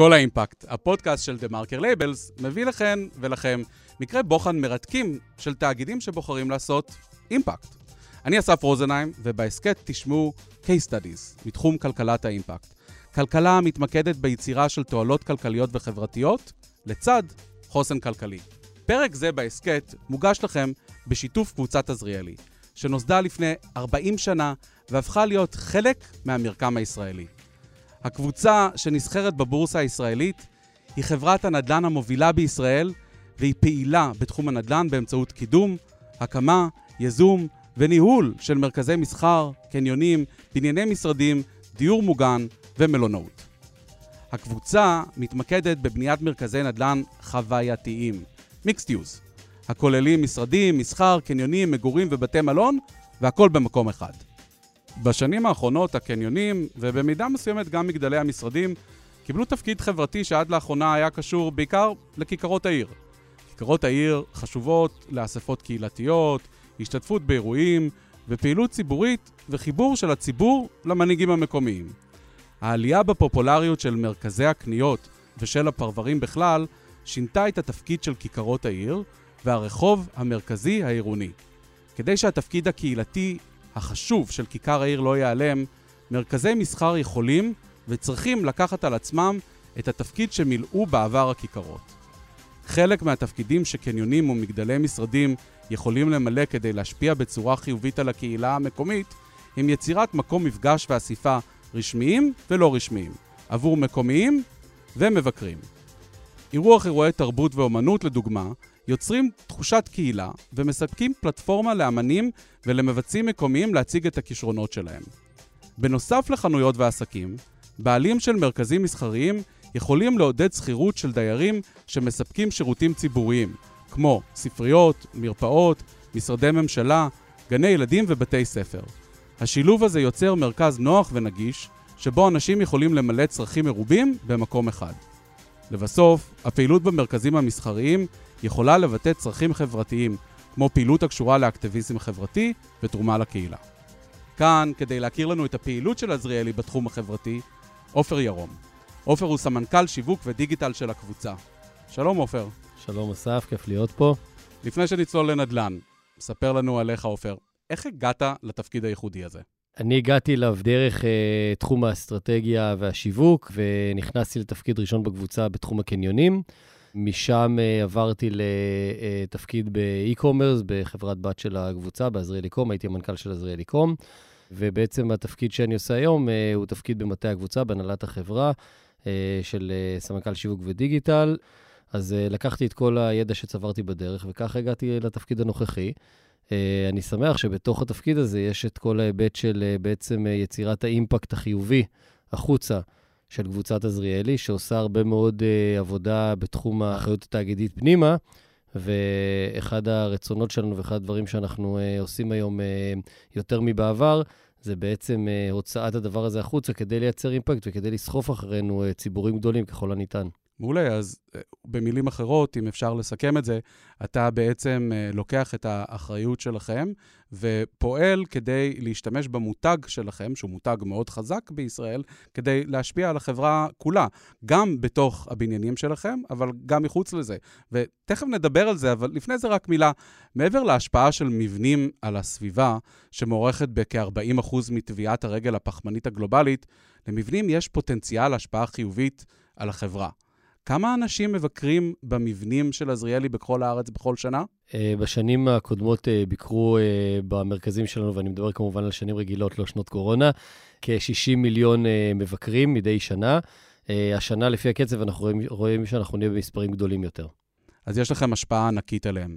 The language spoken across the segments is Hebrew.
קול האימפקט, הפודקאסט של דה מרקר לייבלס, מביא לכן ולכם מקרי בוחן מרתקים של תאגידים שבוחרים לעשות אימפקט. אני אסף רוזנהיים, ובהסכת תשמעו case studies מתחום כלכלת האימפקט. כלכלה מתמקדת ביצירה של תועלות כלכליות וחברתיות, לצד חוסן כלכלי. פרק זה בהסכת מוגש לכם בשיתוף קבוצת עזריאלי, שנוסדה לפני 40 שנה והפכה להיות חלק מהמרקם הישראלי. הקבוצה שנסחרת בבורסה הישראלית היא חברת הנדל"ן המובילה בישראל, והיא פעילה בתחום הנדל"ן באמצעות קידום, הקמה, ייזום וניהול של מרכזי מסחר, קניונים, בנייני משרדים, דיור מוגן ומלונאות. הקבוצה מתמקדת בבניית מרכזי נדל"ן חווייתיים, מיקסט יוז, הכוללים משרדים, מסחר, קניונים, מגורים ובתי מלון, והכל במקום אחד. בשנים האחרונות הקניונים, ובמידה מסוימת גם מגדלי המשרדים, קיבלו תפקיד חברתי שעד לאחרונה היה קשור בעיקר לכיכרות העיר. כיכרות העיר חשובות לאספות קהילתיות, השתתפות באירועים ופעילות ציבורית וחיבור של הציבור למנהיגים המקומיים. העלייה בפופולריות של מרכזי הקניות ושל הפרברים בכלל שינתה את התפקיד של כיכרות העיר והרחוב המרכזי העירוני. כדי שהתפקיד הקהילתי החשוב של כיכר העיר לא ייעלם, מרכזי מסחר יכולים וצריכים לקחת על עצמם את התפקיד שמילאו בעבר הכיכרות. חלק מהתפקידים שקניונים ומגדלי משרדים יכולים למלא כדי להשפיע בצורה חיובית על הקהילה המקומית, הם יצירת מקום מפגש ואספה רשמיים ולא רשמיים, עבור מקומיים ומבקרים. אירוח אירועי תרבות ואומנות, לדוגמה, יוצרים תחושת קהילה ומספקים פלטפורמה לאמנים ולמבצעים מקומיים להציג את הכישרונות שלהם. בנוסף לחנויות ועסקים, בעלים של מרכזים מסחריים יכולים לעודד שכירות של דיירים שמספקים שירותים ציבוריים, כמו ספריות, מרפאות, משרדי ממשלה, גני ילדים ובתי ספר. השילוב הזה יוצר מרכז נוח ונגיש, שבו אנשים יכולים למלא צרכים מרובים במקום אחד. לבסוף, הפעילות במרכזים המסחריים יכולה לבטא צרכים חברתיים, כמו פעילות הקשורה לאקטיביזם חברתי ותרומה לקהילה. כאן, כדי להכיר לנו את הפעילות של עזריאלי בתחום החברתי, עופר ירום. עופר הוא סמנכ"ל שיווק ודיגיטל של הקבוצה. שלום עופר. שלום אסף, כיף להיות פה. לפני שנצלול לנדל"ן, ספר לנו עליך עופר. איך הגעת לתפקיד הייחודי הזה? אני הגעתי אליו דרך uh, תחום האסטרטגיה והשיווק, ונכנסתי לתפקיד ראשון בקבוצה בתחום הקניונים. משם uh, עברתי לתפקיד uh, באי-קומרס, בחברת בת של הקבוצה, בעזריאליקום, הייתי המנכ"ל של עזריאליקום. ובעצם התפקיד שאני עושה היום uh, הוא תפקיד במטה הקבוצה, בהנהלת החברה, של סמנכ"ל שיווק ודיגיטל. אז לקחתי את כל הידע שצברתי בדרך, וכך הגעתי לתפקיד הנוכחי. אני שמח שבתוך התפקיד הזה יש את כל ההיבט של בעצם יצירת האימפקט החיובי החוצה של קבוצת עזריאלי, שעושה הרבה מאוד uh, עבודה בתחום האחריות התאגידית פנימה, ואחד הרצונות שלנו ואחד הדברים שאנחנו uh, עושים היום uh, יותר מבעבר, זה בעצם uh, הוצאת הדבר הזה החוצה כדי לייצר אימפקט וכדי לסחוף אחרינו uh, ציבורים גדולים ככל הניתן. מעולה, אז אה, במילים אחרות, אם אפשר לסכם את זה, אתה בעצם אה, לוקח את האחריות שלכם ופועל כדי להשתמש במותג שלכם, שהוא מותג מאוד חזק בישראל, כדי להשפיע על החברה כולה, גם בתוך הבניינים שלכם, אבל גם מחוץ לזה. ותכף נדבר על זה, אבל לפני זה רק מילה. מעבר להשפעה של מבנים על הסביבה, שמוערכת בכ-40% מטביעת הרגל הפחמנית הגלובלית, למבנים יש פוטנציאל השפעה חיובית על החברה. כמה אנשים מבקרים במבנים של עזריאלי בכל הארץ בכל שנה? אה, בשנים הקודמות אה, ביקרו אה, במרכזים שלנו, ואני מדבר כמובן על שנים רגילות, לא שנות קורונה, כ-60 מיליון מבקרים מדי שנה. השנה, לפי הקצב, אנחנו רואים, רואים שאנחנו נהיה במספרים גדולים יותר. אז יש לכם השפעה ענקית עליהם.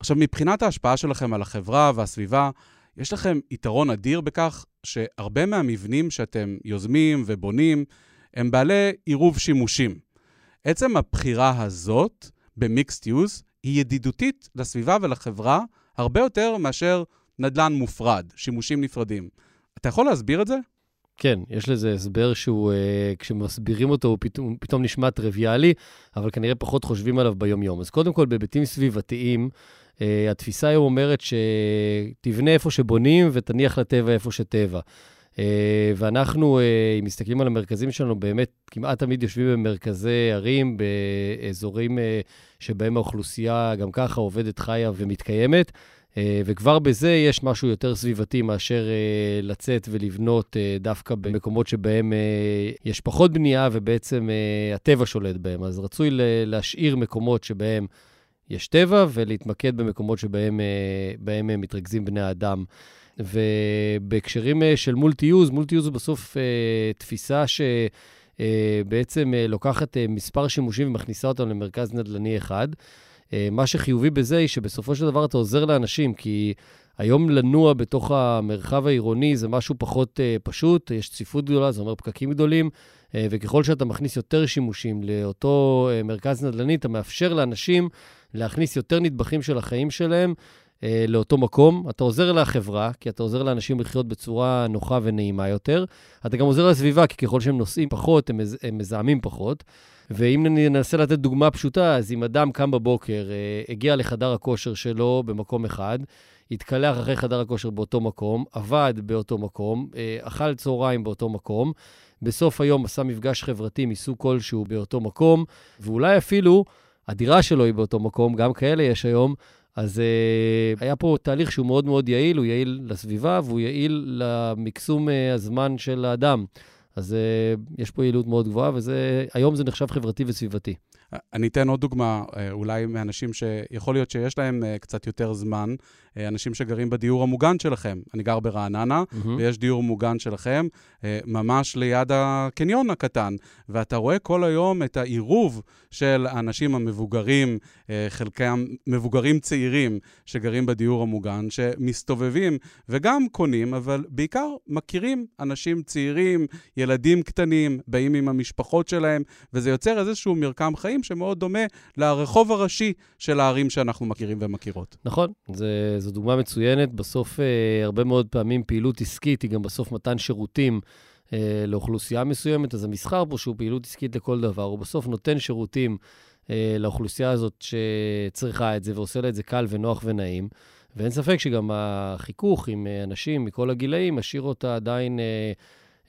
עכשיו, מבחינת ההשפעה שלכם על החברה והסביבה, יש לכם יתרון אדיר בכך שהרבה מהמבנים שאתם יוזמים ובונים הם בעלי עירוב שימושים. עצם הבחירה הזאת במיקסט יוז היא ידידותית לסביבה ולחברה הרבה יותר מאשר נדל"ן מופרד, שימושים נפרדים. אתה יכול להסביר את זה? כן, יש לזה הסבר שהוא, uh, כשמסבירים אותו, הוא פתאום, פתאום נשמע טריוויאלי, אבל כנראה פחות חושבים עליו ביום-יום. אז קודם כל, בהיבטים סביבתיים, uh, התפיסה היום אומרת שתבנה איפה שבונים ותניח לטבע איפה שטבע. ואנחנו, אם מסתכלים על המרכזים שלנו, באמת כמעט תמיד יושבים במרכזי ערים, באזורים שבהם האוכלוסייה גם ככה עובדת, חיה ומתקיימת. אה, וכבר בזה יש משהו יותר סביבתי מאשר אה, לצאת ולבנות אה, דווקא במקומות שבהם יש פחות בנייה ובעצם הטבע שולט בהם. אז רצוי להשאיר מקומות שבהם יש טבע ולהתמקד במקומות שבהם מתרכזים בני האדם. ובהקשרים של מולטי-יוז, מולטי-יוז הוא בסוף תפיסה שבעצם לוקחת מספר שימושים ומכניסה אותם למרכז נדל"ני אחד. אה, מה שחיובי בזה היא שבסופו של דבר אתה עוזר לאנשים, כי היום לנוע בתוך המרחב העירוני זה משהו פחות uh, פשוט, יש צפיפות גדולה, זה אומר פקקים גדולים, uh, וככל שאתה מכניס יותר שימושים לאותו uh, מרכז נדל"ני, אתה מאפשר לאנשים להכניס יותר נדבכים של החיים שלהם uh, לאותו מקום. אתה עוזר לחברה, כי אתה עוזר לאנשים לחיות בצורה נוחה ונעימה יותר. אתה גם עוזר לסביבה, כי ככל שהם נוסעים פחות, הם, מז, הם מזהמים פחות. ואם ננסה לתת דוגמה פשוטה, אז אם אדם קם בבוקר, אה, הגיע לחדר הכושר שלו במקום אחד, התקלח אחרי חדר הכושר באותו מקום, עבד באותו מקום, אה, אכל צהריים באותו מקום, בסוף היום עשה מפגש חברתי מסוג כלשהו באותו מקום, ואולי אפילו הדירה שלו היא באותו מקום, גם כאלה יש היום, אז uh, היה פה תהליך שהוא מאוד מאוד יעיל, הוא יעיל לסביבה והוא יעיל למקסום uh, הזמן של האדם. אז uh, יש פה יעילות מאוד גבוהה, והיום זה נחשב חברתי וסביבתי. אני אתן עוד דוגמה, אולי מאנשים שיכול להיות שיש להם קצת יותר זמן, אנשים שגרים בדיור המוגן שלכם. אני גר ברעננה, mm-hmm. ויש דיור מוגן שלכם, ממש ליד הקניון הקטן, ואתה רואה כל היום את העירוב של האנשים המבוגרים, חלקם מבוגרים צעירים שגרים בדיור המוגן, שמסתובבים וגם קונים, אבל בעיקר מכירים אנשים צעירים, ילדים קטנים, באים עם המשפחות שלהם, וזה יוצר איזשהו מרקם חיים שמאוד דומה לרחוב הראשי של הערים שאנחנו מכירים ומכירות. נכון, זה, זו דוגמה מצוינת. בסוף, אה, הרבה מאוד פעמים פעילות עסקית היא גם בסוף מתן שירותים. אה, לאוכלוסייה מסוימת, אז המסחר פה, שהוא פעילות עסקית לכל דבר, הוא בסוף נותן שירותים אה, לאוכלוסייה הזאת שצריכה את זה ועושה לה את זה קל ונוח ונעים. ואין ספק שגם החיכוך עם אה, אנשים מכל הגילאים משאיר אותה עדיין אה,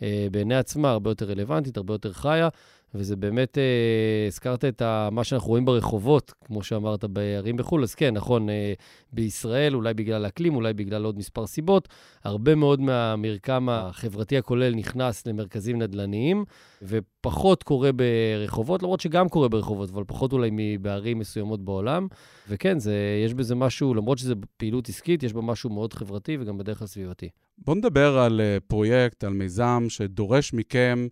אה, בעיני עצמה הרבה יותר רלוונטית, הרבה יותר חיה, וזה באמת, אה, הזכרת את ה, מה שאנחנו רואים ברחובות, כמו שאמרת, בערים בחו"ל, אז כן, נכון, אה, בישראל, אולי בגלל האקלים, אולי בגלל עוד מספר סיבות, הרבה מאוד מהמרקם החברתי הכולל נכנס למרכזים נדל"ניים, ופחות קורה ברחובות, למרות שגם קורה ברחובות, אבל פחות אולי בערים מסוימות בעולם. וכן, זה, יש בזה משהו, למרות שזו פעילות עסקית, יש בה משהו מאוד חברתי וגם בדרך כלל סביבתי. בואו נדבר על אה, פרויקט, על מיזם שדורש מכם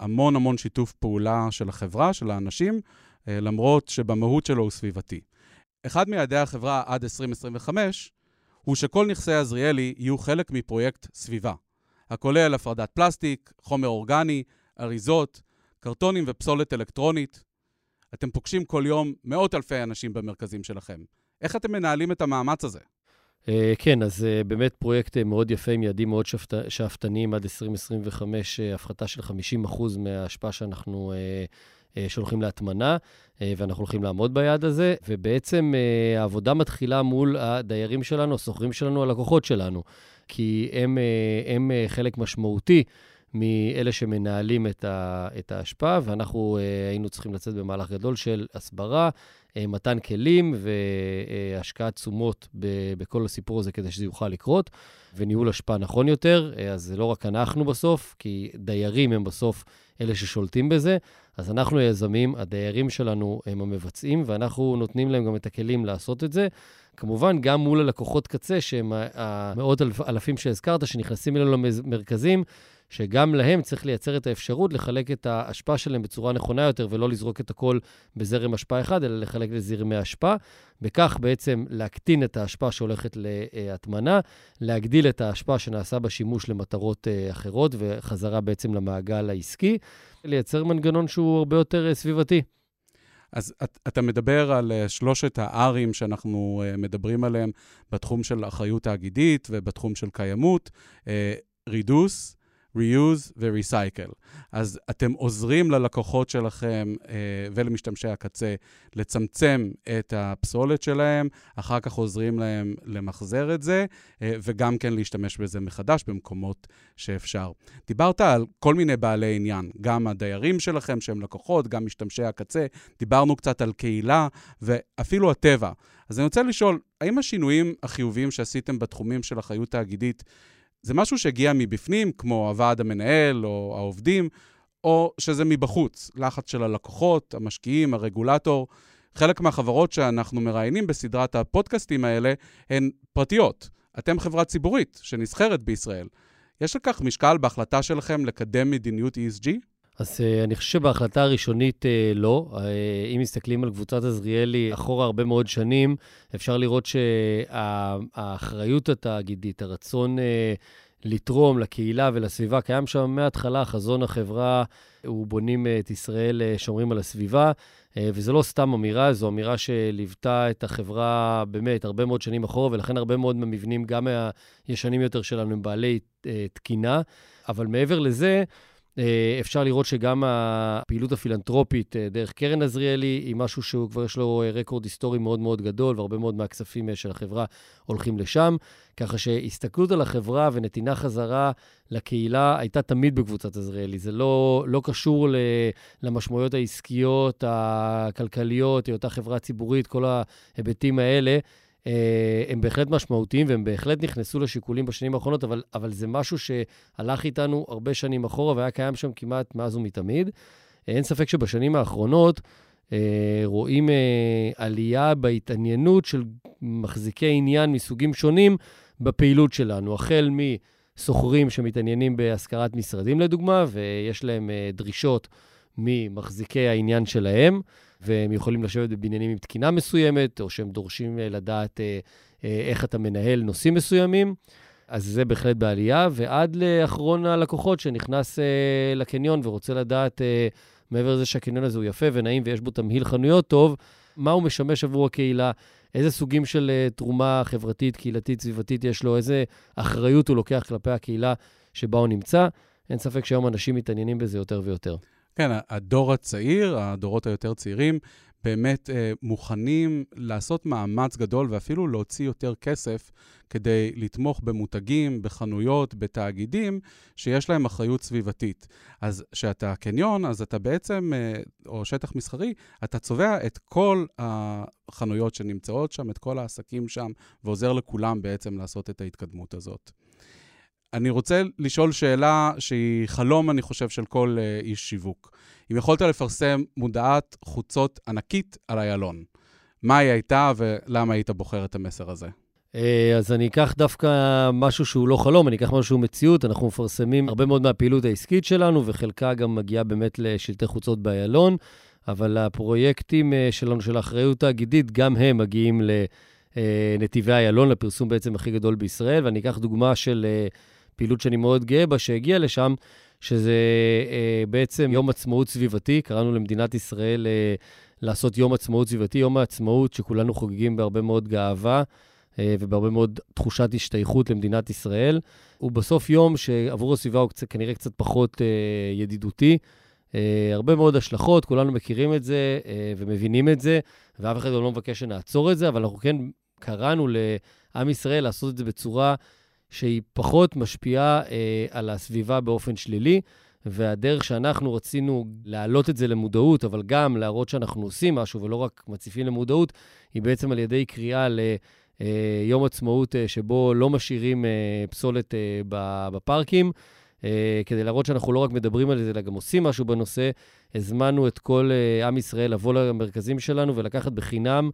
המון המון שיתוף פעולה של החברה, של האנשים, אה, למרות שבמהות שלו הוא סביבתי. אחד מיעדי החברה עד 2025 הוא שכל נכסי עזריאלי יהיו חלק מפרויקט סביבה, הכולל הפרדת פלסטיק, חומר אורגני, אריזות, קרטונים ופסולת אלקטרונית. אתם פוגשים כל יום מאות אלפי אנשים במרכזים שלכם. איך אתם מנהלים את המאמץ הזה? Uh, כן, אז uh, באמת פרויקט uh, מאוד יפה עם יעדים מאוד שאפת, שאפתניים עד 2025, uh, הפחתה של 50% מההשפעה שאנחנו שולחים להטמנה, ואנחנו הולכים לעמוד ביעד הזה, ובעצם העבודה מתחילה מול הדיירים שלנו, השוכרים שלנו, הלקוחות שלנו, כי הם, הם חלק משמעותי. מאלה שמנהלים את, ה, את ההשפעה, ואנחנו uh, היינו צריכים לצאת במהלך גדול של הסברה, uh, מתן כלים והשקעת תשומות בכל הסיפור הזה כדי שזה יוכל לקרות, וניהול השפעה נכון יותר. Uh, אז זה לא רק אנחנו בסוף, כי דיירים הם בסוף אלה ששולטים בזה, אז אנחנו היזמים, הדיירים שלנו הם המבצעים, ואנחנו נותנים להם גם את הכלים לעשות את זה. כמובן, גם מול הלקוחות קצה, שהם המאות אלפ, אלפים שהזכרת, שנכנסים אלינו למרכזים, שגם להם צריך לייצר את האפשרות לחלק את ההשפעה שלהם בצורה נכונה יותר, ולא לזרוק את הכל בזרם השפעה אחד, אלא לחלק לזרמי השפעה. בכך בעצם להקטין את ההשפעה שהולכת להטמנה, להגדיל את ההשפעה שנעשה בשימוש למטרות אה, אחרות, וחזרה בעצם למעגל העסקי, לייצר מנגנון שהוא הרבה יותר אה, סביבתי. אז את, אתה מדבר על uh, שלושת ה-R'ים שאנחנו uh, מדברים עליהם בתחום של אחריות תאגידית ובתחום של קיימות, uh, רידוס, reuse ו-recycle. אז אתם עוזרים ללקוחות שלכם אה, ולמשתמשי הקצה לצמצם את הפסולת שלהם, אחר כך עוזרים להם למחזר את זה, אה, וגם כן להשתמש בזה מחדש במקומות שאפשר. דיברת על כל מיני בעלי עניין, גם הדיירים שלכם שהם לקוחות, גם משתמשי הקצה, דיברנו קצת על קהילה ואפילו הטבע. אז אני רוצה לשאול, האם השינויים החיוביים שעשיתם בתחומים של אחריות תאגידית זה משהו שהגיע מבפנים, כמו הוועד המנהל או העובדים, או שזה מבחוץ, לחץ של הלקוחות, המשקיעים, הרגולטור. חלק מהחברות שאנחנו מראיינים בסדרת הפודקאסטים האלה הן פרטיות. אתם חברה ציבורית שנסחרת בישראל. יש לכך משקל בהחלטה שלכם לקדם מדיניות ESG? אז uh, אני חושב שבהחלטה הראשונית uh, לא. Uh, אם מסתכלים על קבוצת עזריאלי אחורה הרבה מאוד שנים, אפשר לראות שהאחריות התאגידית, הרצון לתרום לקהילה ולסביבה, קיים שם מההתחלה, חזון החברה הוא בונים את ישראל, שומרים על הסביבה, וזו לא סתם אמירה, זו אמירה שליוותה את החברה באמת הרבה מאוד שנים אחורה, ולכן הרבה מאוד מהמבנים, גם מהישנים יותר שלנו, הם בעלי תקינה. אבל מעבר לזה, אה, אפשר לראות שגם הפעילות הפילנטרופית אה, דרך קרן עזריאלי היא משהו שהוא כבר יש לו אה, רקורד היסטורי מאוד מאוד גדול, והרבה מאוד מהכספים של החברה הולכים לשם. ככה שהסתכלות על החברה ונתינה חזרה לקהילה הייתה תמיד בקבוצת עזריאלי. זה לא, לא קשור למשמעויות העסקיות, הכלכליות, היותה חברה ציבורית, כל ההיבטים האלה. אה, הם בהחלט משמעותיים והם בהחלט נכנסו לשיקולים בשנים האחרונות, אבל, אבל זה משהו שהלך איתנו הרבה שנים אחורה והיה קיים שם כמעט מאז ומתמיד. אה, אין ספק שבשנים האחרונות אה, רואים עלייה בהתעניינות של מחזיקי עניין מסוגים שונים בפעילות שלנו, החל מסוחרים שמתעניינים בהשכרת משרדים לדוגמה, ויש להם דרישות ממחזיקי העניין שלהם. והם יכולים לשבת בבניינים עם תקינה מסוימת, או שהם דורשים אה, לדעת אה, אה, איך אתה מנהל נושאים מסוימים. אז זה בהחלט בעלייה, ועד לאחרון הלקוחות שנכנס לקניון ורוצה לדעת, מעבר לזה שהקניון הזה הוא יפה ונעים ויש בו תמהיל חנויות טוב, מה הוא משמש עבור הקהילה, איזה סוגים של תרומה חברתית, קהילתית, סביבתית יש לו, איזה אחריות הוא לוקח כלפי הקהילה שבה הוא נמצא. אין ספק שהיום אנשים מתעניינים בזה יותר ויותר. כן, הדור הצעיר, הדורות היותר צעירים, באמת אה, מוכנים לעשות מאמץ גדול ואפילו להוציא יותר כסף כדי לתמוך במותגים, בחנויות, בתאגידים שיש להם אחריות סביבתית. אז כשאתה קניון, אז אתה בעצם, אה, או שטח מסחרי, אתה צובע את כל החנויות שנמצאות שם, את כל העסקים שם, ועוזר לכולם בעצם לעשות את ההתקדמות הזאת. אני רוצה לשאול שאלה שהיא חלום, אני חושב, של כל uh, איש שיווק. אם יכולת לפרסם מודעת חוצות ענקית על איילון, מה היא הייתה ולמה היית בוחר את המסר הזה? אה, אז אני אקח דווקא משהו שהוא לא חלום, אני אקח משהו שהוא מציאות. אנחנו מפרסמים הרבה מאוד מהפעילות העסקית שלנו, וחלקה גם מגיעה באמת לשלטי חוצות באיילון, אבל הפרויקטים אה, שלנו, של האחריות תאגידית, גם הם מגיעים לנתיבי איילון, לפרסום בעצם הכי גדול בישראל. ואני אקח דוגמה של פעילות שאני מאוד גאה בה, שהגיעה לשם, שזה אה, בעצם יום עצמאות סביבתי. קראנו למדינת ישראל אה, לעשות יום עצמאות סביבתי, יום העצמאות שכולנו חוגגים בהרבה מאוד גאווה. אה, ובהרבה מאוד תחושת השתייכות למדינת ישראל. הוא בסוף יום שעבור הסביבה הוא קצת, כנראה קצת פחות אה, ידידותי. אה, הרבה מאוד השלכות, כולנו מכירים את זה אה, ומבינים את זה, ואף אחד גם לא מבקש שנעצור את זה, אבל אנחנו כן קראנו לעם ישראל לעשות את זה בצורה שהיא פחות משפיעה אה, על הסביבה באופן שלילי, והדרך שאנחנו רצינו להעלות את זה למודעות, אבל גם להראות שאנחנו עושים משהו ולא רק מציפים למודעות, היא בעצם על ידי קריאה ליום אה, עצמאות אה, שבו לא משאירים אה, פסולת בפארקים. כדי להראות שאנחנו לא רק מדברים על זה, אלא גם עושים משהו בנושא, הזמנו את כל עם ישראל לבוא למרכזים שלנו ולקחת בחינם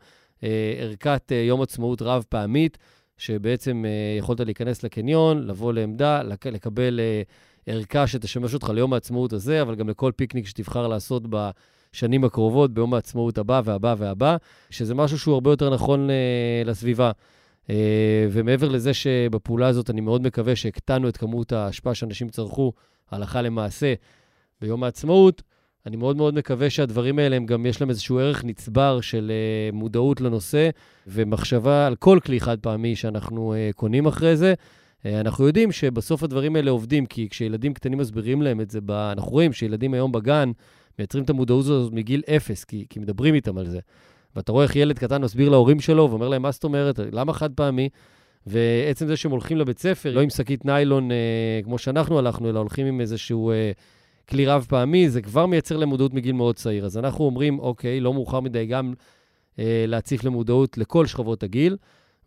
ערכת יום עצמאות רב-פעמית, שבעצם uh, יכולת להיכנס לקניון, לבוא לעמדה, לק- לקבל uh, ערכה שתשמש אותך ליום העצמאות הזה, אבל גם לכל פיקניק שתבחר לעשות בשנים הקרובות, ביום העצמאות הבא והבא והבא, שזה משהו שהוא הרבה יותר נכון uh, לסביבה. Uh, ומעבר לזה שבפעולה הזאת אני מאוד מקווה שהקטנו את כמות ההשפעה שאנשים צרכו הלכה למעשה ביום העצמאות, אני מאוד מאוד מקווה שהדברים האלה, הם גם יש להם איזשהו ערך נצבר של uh, מודעות לנושא ומחשבה על כל כלי חד פעמי שאנחנו uh, קונים אחרי זה. Uh, אנחנו יודעים שבסוף הדברים האלה עובדים, כי כשילדים קטנים מסבירים להם את זה, אנחנו רואים שילדים היום בגן מייצרים את המודעות הזאת מגיל אפס, כי, כי מדברים איתם על זה. ואתה רואה איך ילד קטן מסביר להורים שלו ואומר להם, מה זאת אומרת, למה חד פעמי? ועצם זה שהם הולכים לבית ספר, לא עם שקית ניילון אה, כמו שאנחנו הלכנו, אלא הולכים עם איזשהו אה, כלי רב פעמי, זה כבר מייצר למודעות מגיל מאוד צעיר. אז אנחנו אומרים, אוקיי, לא מאוחר מדי גם אה, להציף למודעות לכל שכבות הגיל,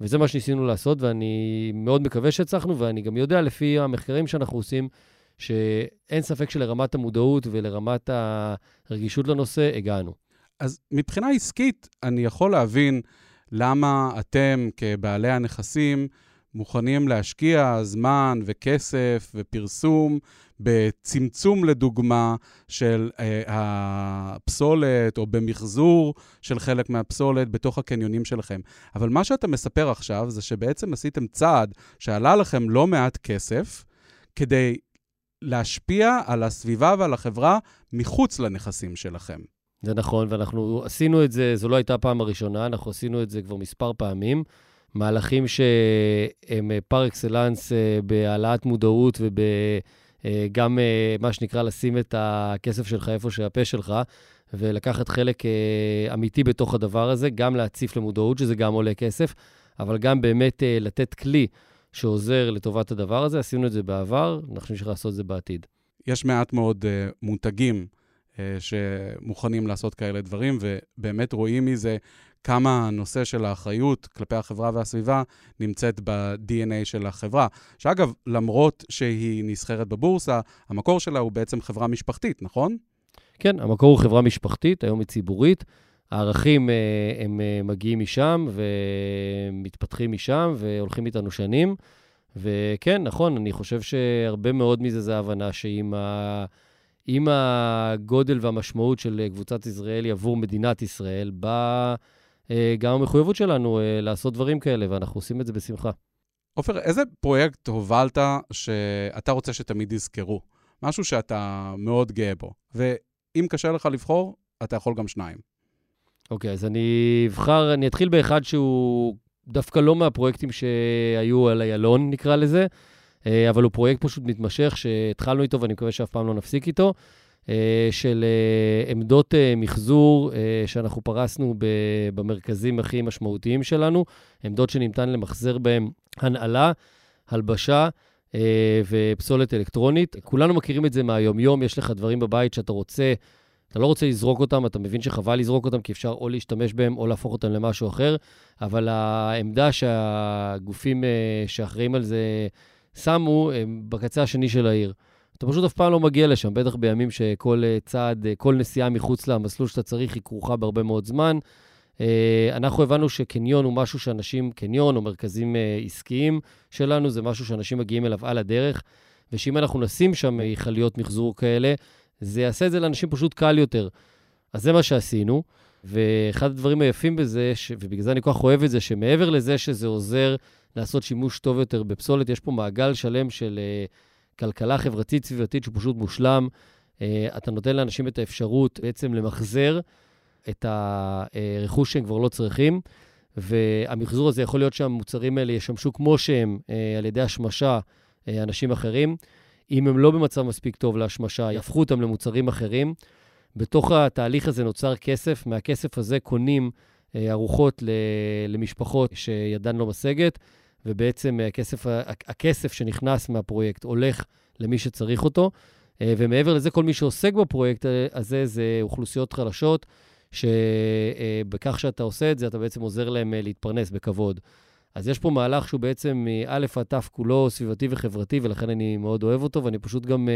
וזה מה שניסינו לעשות, ואני מאוד מקווה שהצלחנו, ואני גם יודע, לפי המחקרים שאנחנו עושים, שאין ספק שלרמת המודעות ולרמת הרגישות לנושא הגענו. אז מבחינה עסקית, אני יכול להבין למה אתם, כבעלי הנכסים, מוכנים להשקיע זמן וכסף ופרסום בצמצום, לדוגמה, של אה, הפסולת או במחזור של חלק מהפסולת בתוך הקניונים שלכם. אבל מה שאתה מספר עכשיו זה שבעצם עשיתם צעד שעלה לכם לא מעט כסף כדי להשפיע על הסביבה ועל החברה מחוץ לנכסים שלכם. זה נכון, ואנחנו עשינו את זה, זו לא הייתה הפעם הראשונה, אנחנו עשינו את זה כבר מספר פעמים. מהלכים שהם פר אקסלנס אה, בהעלאת מודעות וגם אה, מה שנקרא לשים את הכסף שלך איפה שהפה שלך, ולקחת חלק אה, אמיתי בתוך הדבר הזה, גם להציף למודעות, שזה גם עולה כסף, אבל גם באמת לתת כלי שעוזר לטובת הדבר הזה. עשינו את זה בעבר, אנחנו נמשיך לעשות את זה בעתיד. יש מעט מאוד מותגים שמוכנים לעשות כאלה דברים, ובאמת רואים מזה כמה הנושא של האחריות כלפי החברה והסביבה נמצאת ב-DNA של החברה. שאגב, למרות שהיא נסחרת בבורסה, המקור שלה הוא בעצם חברה משפחתית, נכון? כן, המקור הוא חברה משפחתית, היום היא ציבורית. הערכים אה, הם אה, מגיעים משם ומתפתחים משם והולכים איתנו שנים. וכן, נכון, אני חושב שהרבה מאוד מזה זה ההבנה שעם ה... עם הגודל והמשמעות של קבוצת ישראלי עבור מדינת ישראל, בא גם המחויבות שלנו לעשות דברים כאלה, ואנחנו עושים את זה בשמחה. עופר, איזה פרויקט הובלת שאתה רוצה שתמיד יזכרו? משהו שאתה מאוד גאה בו. ואם קשה לך לבחור, אתה יכול גם שניים. אוקיי, okay, אז אני אבחר, אני אתחיל באחד שהוא דווקא לא מהפרויקטים שהיו על איילון, נקרא לזה, אה, אבל הוא פרויקט פשוט מתמשך, שהתחלנו איתו ואני מקווה שאף פעם לא נפסיק איתו, אה, של אה, עמדות מחזור שאנחנו פרסנו במרכזים הכי משמעותיים שלנו, עמדות שניתן למחזר בהן הנעלה, הלבשה. ופסולת אלקטרונית. כולנו מכירים את זה מהיום-יום, יש לך דברים בבית שאתה רוצה אתה לא רוצה לזרוק אותם, אתה מבין שחבל לזרוק אותם, כי אפשר או להשתמש בהם או להפוך אותם למשהו אחר, אבל העמדה שהגופים אה, שאחראים על זה שמו, הם בקצה השני של העיר. אתה פשוט אף פעם לא מגיע לשם, בטח בימים שכל אה, צעד, אה, כל נסיעה מחוץ למסלול שאתה צריך היא כרוכה בהרבה מאוד זמן. אנחנו הבנו שקניון הוא משהו שאנשים, קניון או מרכזים עסקיים שלנו, זה משהו שאנשים מגיעים אליו על הדרך, ושאם אנחנו נשים שם מכליות מחזור כאלה, זה יעשה את זה לאנשים פשוט קל יותר. אז זה מה שעשינו, ואחד הדברים היפים בזה, ש... ובגלל זה אני כל כך אוהב את זה, שמעבר לזה שזה עוזר לעשות שימוש טוב יותר בפסולת, יש פה מעגל שלם של uh, כלכלה חברתית סביבתית שהוא פשוט מושלם. Uh, אתה נותן לאנשים את האפשרות בעצם למחזר את הרכוש שהם כבר לא צריכים, והמחזור הזה יכול להיות שהמוצרים האלה ישמשו כמו שהם uh, על ידי השמשה uh, אנשים אחרים. אם הם לא במצב מספיק טוב להשמשה, יהפכו אותם למוצרים אחרים. בתוך התהליך הזה נוצר כסף, מהכסף הזה קונים אה, ארוחות למשפחות שידן לא משגת, ובעצם הכסף, הכסף שנכנס מהפרויקט הולך למי שצריך אותו. אה, ומעבר לזה, כל מי שעוסק בפרויקט הזה זה אוכלוסיות חלשות, שבכך אה, שאתה עושה את זה, אתה בעצם עוזר להם להתפרנס בכבוד. אז יש פה מהלך שהוא בעצם מאלף עד תף כולו סביבתי וחברתי, ולכן אני מאוד אוהב אותו, ואני פשוט גם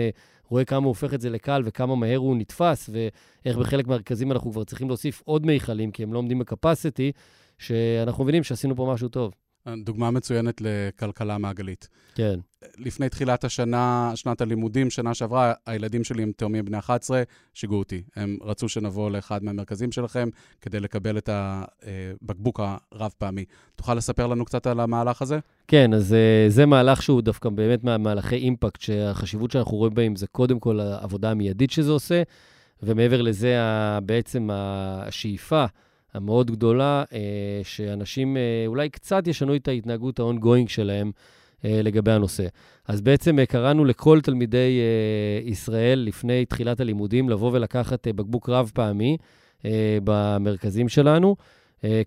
רואה כמה הוא הופך את זה לקל וכמה מהר הוא נתפס, ואיך בחלק מהרכזים אנחנו כבר צריכים להוסיף עוד מיכלים, כי הם לא עומדים בקפסיטי, שאנחנו מבינים שעשינו פה משהו טוב. דוגמה מצוינת לכלכלה מעגלית. כן. לפני תחילת השנה, שנת הלימודים, שנה שעברה, הילדים שלי הם תאומים בני 11, שיגעו אותי. הם רצו שנבוא לאחד מהמרכזים שלכם כדי לקבל את הבקבוק הרב-פעמי. תוכל לספר לנו קצת על המהלך הזה? כן, אז אה, זה מהלך שהוא דווקא באמת מהמהלכי אימפקט, שהחשיבות שאנחנו רואים בהם זה קודם כל העבודה המיידית שזה עושה, ומעבר לזה, בעצם השאיפה. המאוד גדולה, אה, שאנשים אה, אולי קצת ישנו את ההתנהגות ה-ongoing שלהם, לגבי הנושא. אז בעצם קראנו לכל תלמידי ישראל לפני תחילת הלימודים לבוא ולקחת בקבוק רב פעמי במרכזים שלנו.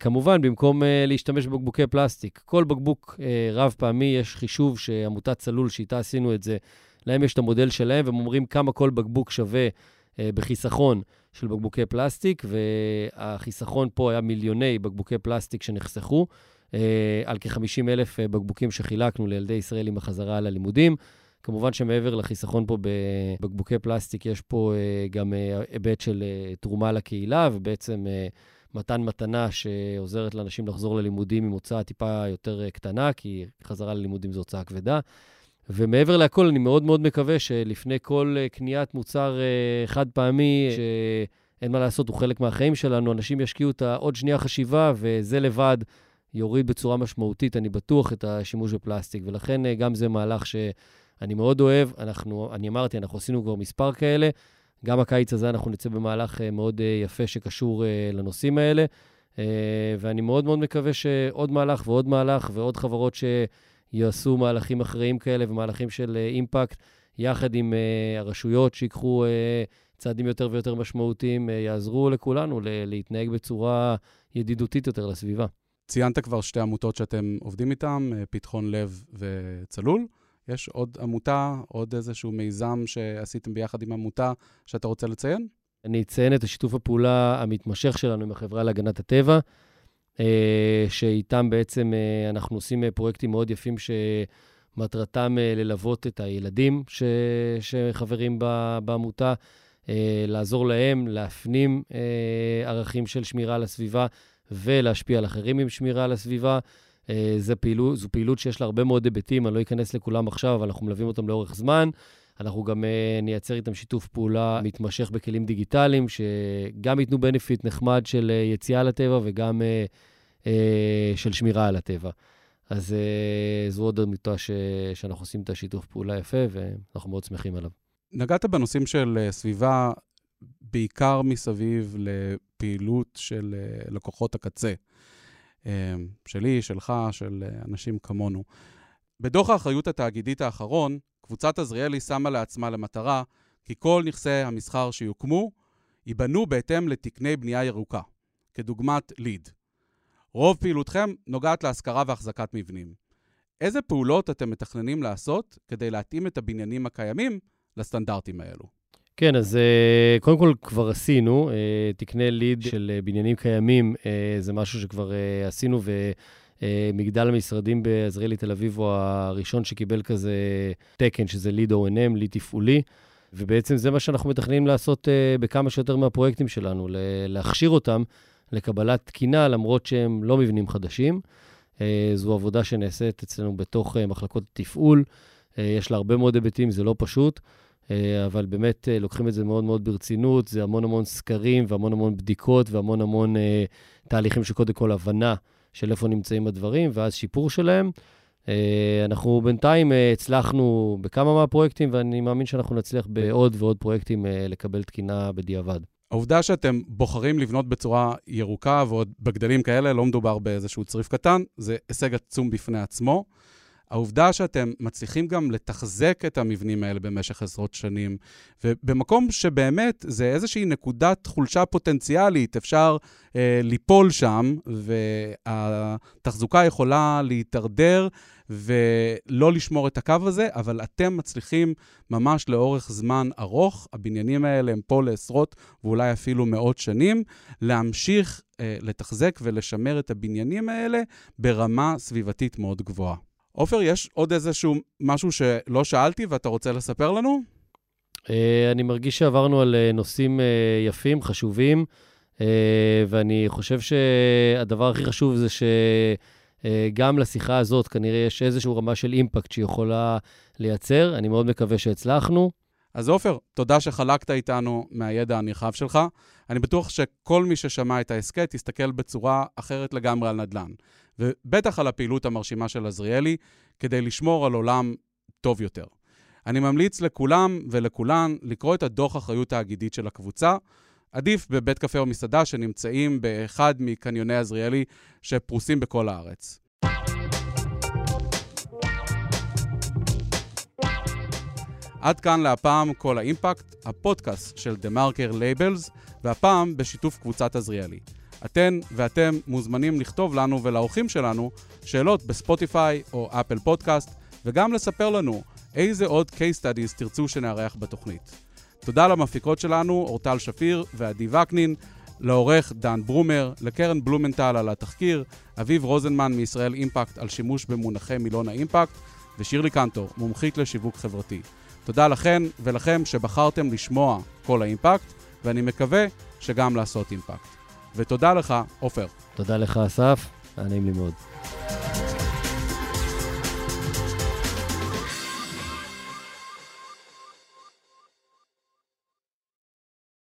כמובן, במקום להשתמש בבקבוקי פלסטיק. כל בקבוק רב פעמי, יש חישוב שעמותת צלול, שאיתה עשינו את זה, להם יש את המודל שלהם, והם אומרים כמה כל בקבוק שווה בחיסכון של בקבוקי פלסטיק, והחיסכון פה היה מיליוני בקבוקי פלסטיק שנחסכו, אה, על כ-50 אלף אה, בקבוקים שחילקנו לילדי ישראל עם החזרה ללימודים. כמובן שמעבר לחיסכון פה בבקבוקי פלסטיק, יש פה אה, גם היבט של תרומה לקהילה, ובעצם מתן מתנה שעוזרת לאנשים לחזור ללימודים עם הוצאה טיפה יותר קטנה, כי חזרה ללימודים זו הוצאה כבדה. ומעבר לכל, אני מאוד מאוד מקווה שלפני כל אה, קניית מוצר אה, חד פעמי, שאין מה לעשות, הוא חלק מהחיים שלנו, אנשים ישקיעו את העוד שנייה חשיבה, וזה לבד יוריד בצורה משמעותית, אני בטוח, את השימוש בפלסטיק. ולכן אה, גם זה מהלך שאני מאוד אוהב. אנחנו, אני אמרתי, אנחנו עשינו כבר מספר כאלה. גם הקיץ הזה אנחנו נצא במהלך מאוד יפה שקשור לנושאים האלה. ואני מאוד מאוד מקווה שעוד מהלך ועוד מהלך ועוד חברות ש... יעשו מהלכים אחראיים כאלה ומהלכים של אימפקט, יחד עם uh, הרשויות שיקחו uh, צעדים יותר ויותר משמעותיים, uh, יעזרו לכולנו להתנהג בצורה ידידותית יותר לסביבה. ציינת כבר שתי עמותות שאתם עובדים איתן, פתחון לב וצלול. יש עוד עמותה, עוד איזשהו מיזם שעשיתם ביחד עם עמותה שאתה רוצה לציין? אני אציין את השיתוף הפעולה המתמשך שלנו עם החברה להגנת הטבע. אה, שאיתם בעצם אה, אנחנו עושים אה, פרויקטים מאוד יפים שמטרתם ללוות את הילדים ש... שחברים בעמותה, לעזור להם להפנים ערכים של שמירה על הסביבה ולהשפיע על אחרים עם שמירה על הסביבה. זו פעילות, זו פעילות שיש לה הרבה מאוד היבטים, אני לא אכנס לכולם עכשיו, אבל אנחנו מלווים אותם לאורך זמן. אנחנו גם uh, נייצר איתם שיתוף פעולה מתמשך בכלים דיגיטליים, שגם ייתנו בנפיט נחמד של uh, יציאה לטבע וגם uh, של שמירה על הטבע. אז זו עוד עמותה ש... שאנחנו עושים את השיתוף פעולה יפה, ואנחנו מאוד שמחים עליו. נגעת בנושאים של סביבה, בעיקר מסביב לפעילות של לקוחות הקצה. שלי, שלך, של אנשים כמונו. בדוח האחריות התאגידית האחרון, קבוצת עזריאלי שמה לעצמה למטרה כי כל נכסי המסחר שיוקמו ייבנו בהתאם לתקני בנייה ירוקה, כדוגמת ליד. רוב פעילותכם נוגעת להשכרה והחזקת מבנים. איזה פעולות אתם מתכננים לעשות כדי להתאים את הבניינים הקיימים לסטנדרטים האלו? כן, אז uh, קודם כל כבר עשינו, uh, תקני ליד של uh, בניינים קיימים, זה משהו שכבר עשינו, ו... אה, מגדל המשרדים בעזריאלי תל אביב הוא הראשון שקיבל כזה תקן, שזה ליד O&M, ליד תפעולי. ובעצם זה מה שאנחנו מתכננים לעשות uh, בכמה שיותר מהפרויקטים שלנו, להכשיר אותם לקבלת תקינה, למרות שהם לא מבנים חדשים. Uh, זו עבודה שנעשית אצלנו בתוך מחלקות תפעול. יש לה הרבה מאוד היבטים, זה לא פשוט, אבל באמת לוקחים את זה מאוד מאוד ברצינות. זה המון המון סקרים והמון המון בדיקות והמון המון תהליכים שקודם כל הבנה של איפה נמצאים הדברים, ואז שיפור שלהם. אה, אנחנו בינתיים אה, הצלחנו בכמה מהפרויקטים, ואני מאמין שאנחנו נצליח בעוד ועוד פרויקטים אה, לקבל תקינה בדיעבד. העובדה שאתם בוחרים לבנות בצורה ירוקה ועוד בגדלים כאלה, לא מדובר באיזשהו צריף קטן, זה הישג עצום בפני עצמו. העובדה שאתם מצליחים גם לתחזק את המבנים האלה במשך עשרות שנים, ובמקום שבאמת זה איזושהי נקודת חולשה פוטנציאלית, אפשר אה, ליפול שם, והתחזוקה יכולה להידרדר ולא לשמור את הקו הזה, אבל אתם מצליחים ממש לאורך זמן ארוך, הבניינים האלה הם פה לעשרות ואולי אפילו מאות שנים, להמשיך אה, לתחזק ולשמר את הבניינים האלה ברמה סביבתית מאוד גבוהה. עופר, יש עוד איזשהו משהו שלא שאלתי ואתה רוצה לספר לנו? Uh, אני מרגיש שעברנו על uh, נושאים uh, יפים, חשובים, ואני חושב שהדבר הכי חשוב זה שגם uh, לשיחה הזאת כנראה יש איזושהי רמה של אימפקט שיכולה לייצר. אני מאוד מקווה שהצלחנו. אז עופר, תודה שחלקת איתנו מהידע הנרחב שלך. אני בטוח שכל מי ששמע את ההסכת יסתכל בצורה אחרת לגמרי על נדל"ן. ובטח על הפעילות המרשימה של עזריאלי, כדי לשמור על עולם טוב יותר. אני ממליץ לכולם ולכולן לקרוא את הדוח אחריות האגידית של הקבוצה. עדיף בבית קפה או מסעדה שנמצאים באחד מקניוני עזריאלי שפרוסים בכל הארץ. עד כאן להפעם קול האימפקט, הפודקאסט של דה מרקר לייבלס, והפעם בשיתוף קבוצת עזריאלי. אתן ואתם מוזמנים לכתוב לנו ולאורחים שלנו שאלות ב Spotify או Apple Podcast, וגם לספר לנו איזה עוד case studies תרצו שנארח בתוכנית. תודה למפיקות שלנו, אורטל שפיר ועדי וקנין, לעורך דן ברומר, לקרן בלומנטל על התחקיר, אביב רוזנמן מישראל אימפקט על שימוש במונחי מילון האימפקט, ושירלי קנטור, מומחית לשיווק חברתי. תודה לכן ולכם שבחרתם לשמוע כל האימפקט, ואני מקווה שגם לעשות אימפקט. ותודה לך, עופר. תודה לך, אסף, נעים לי מאוד.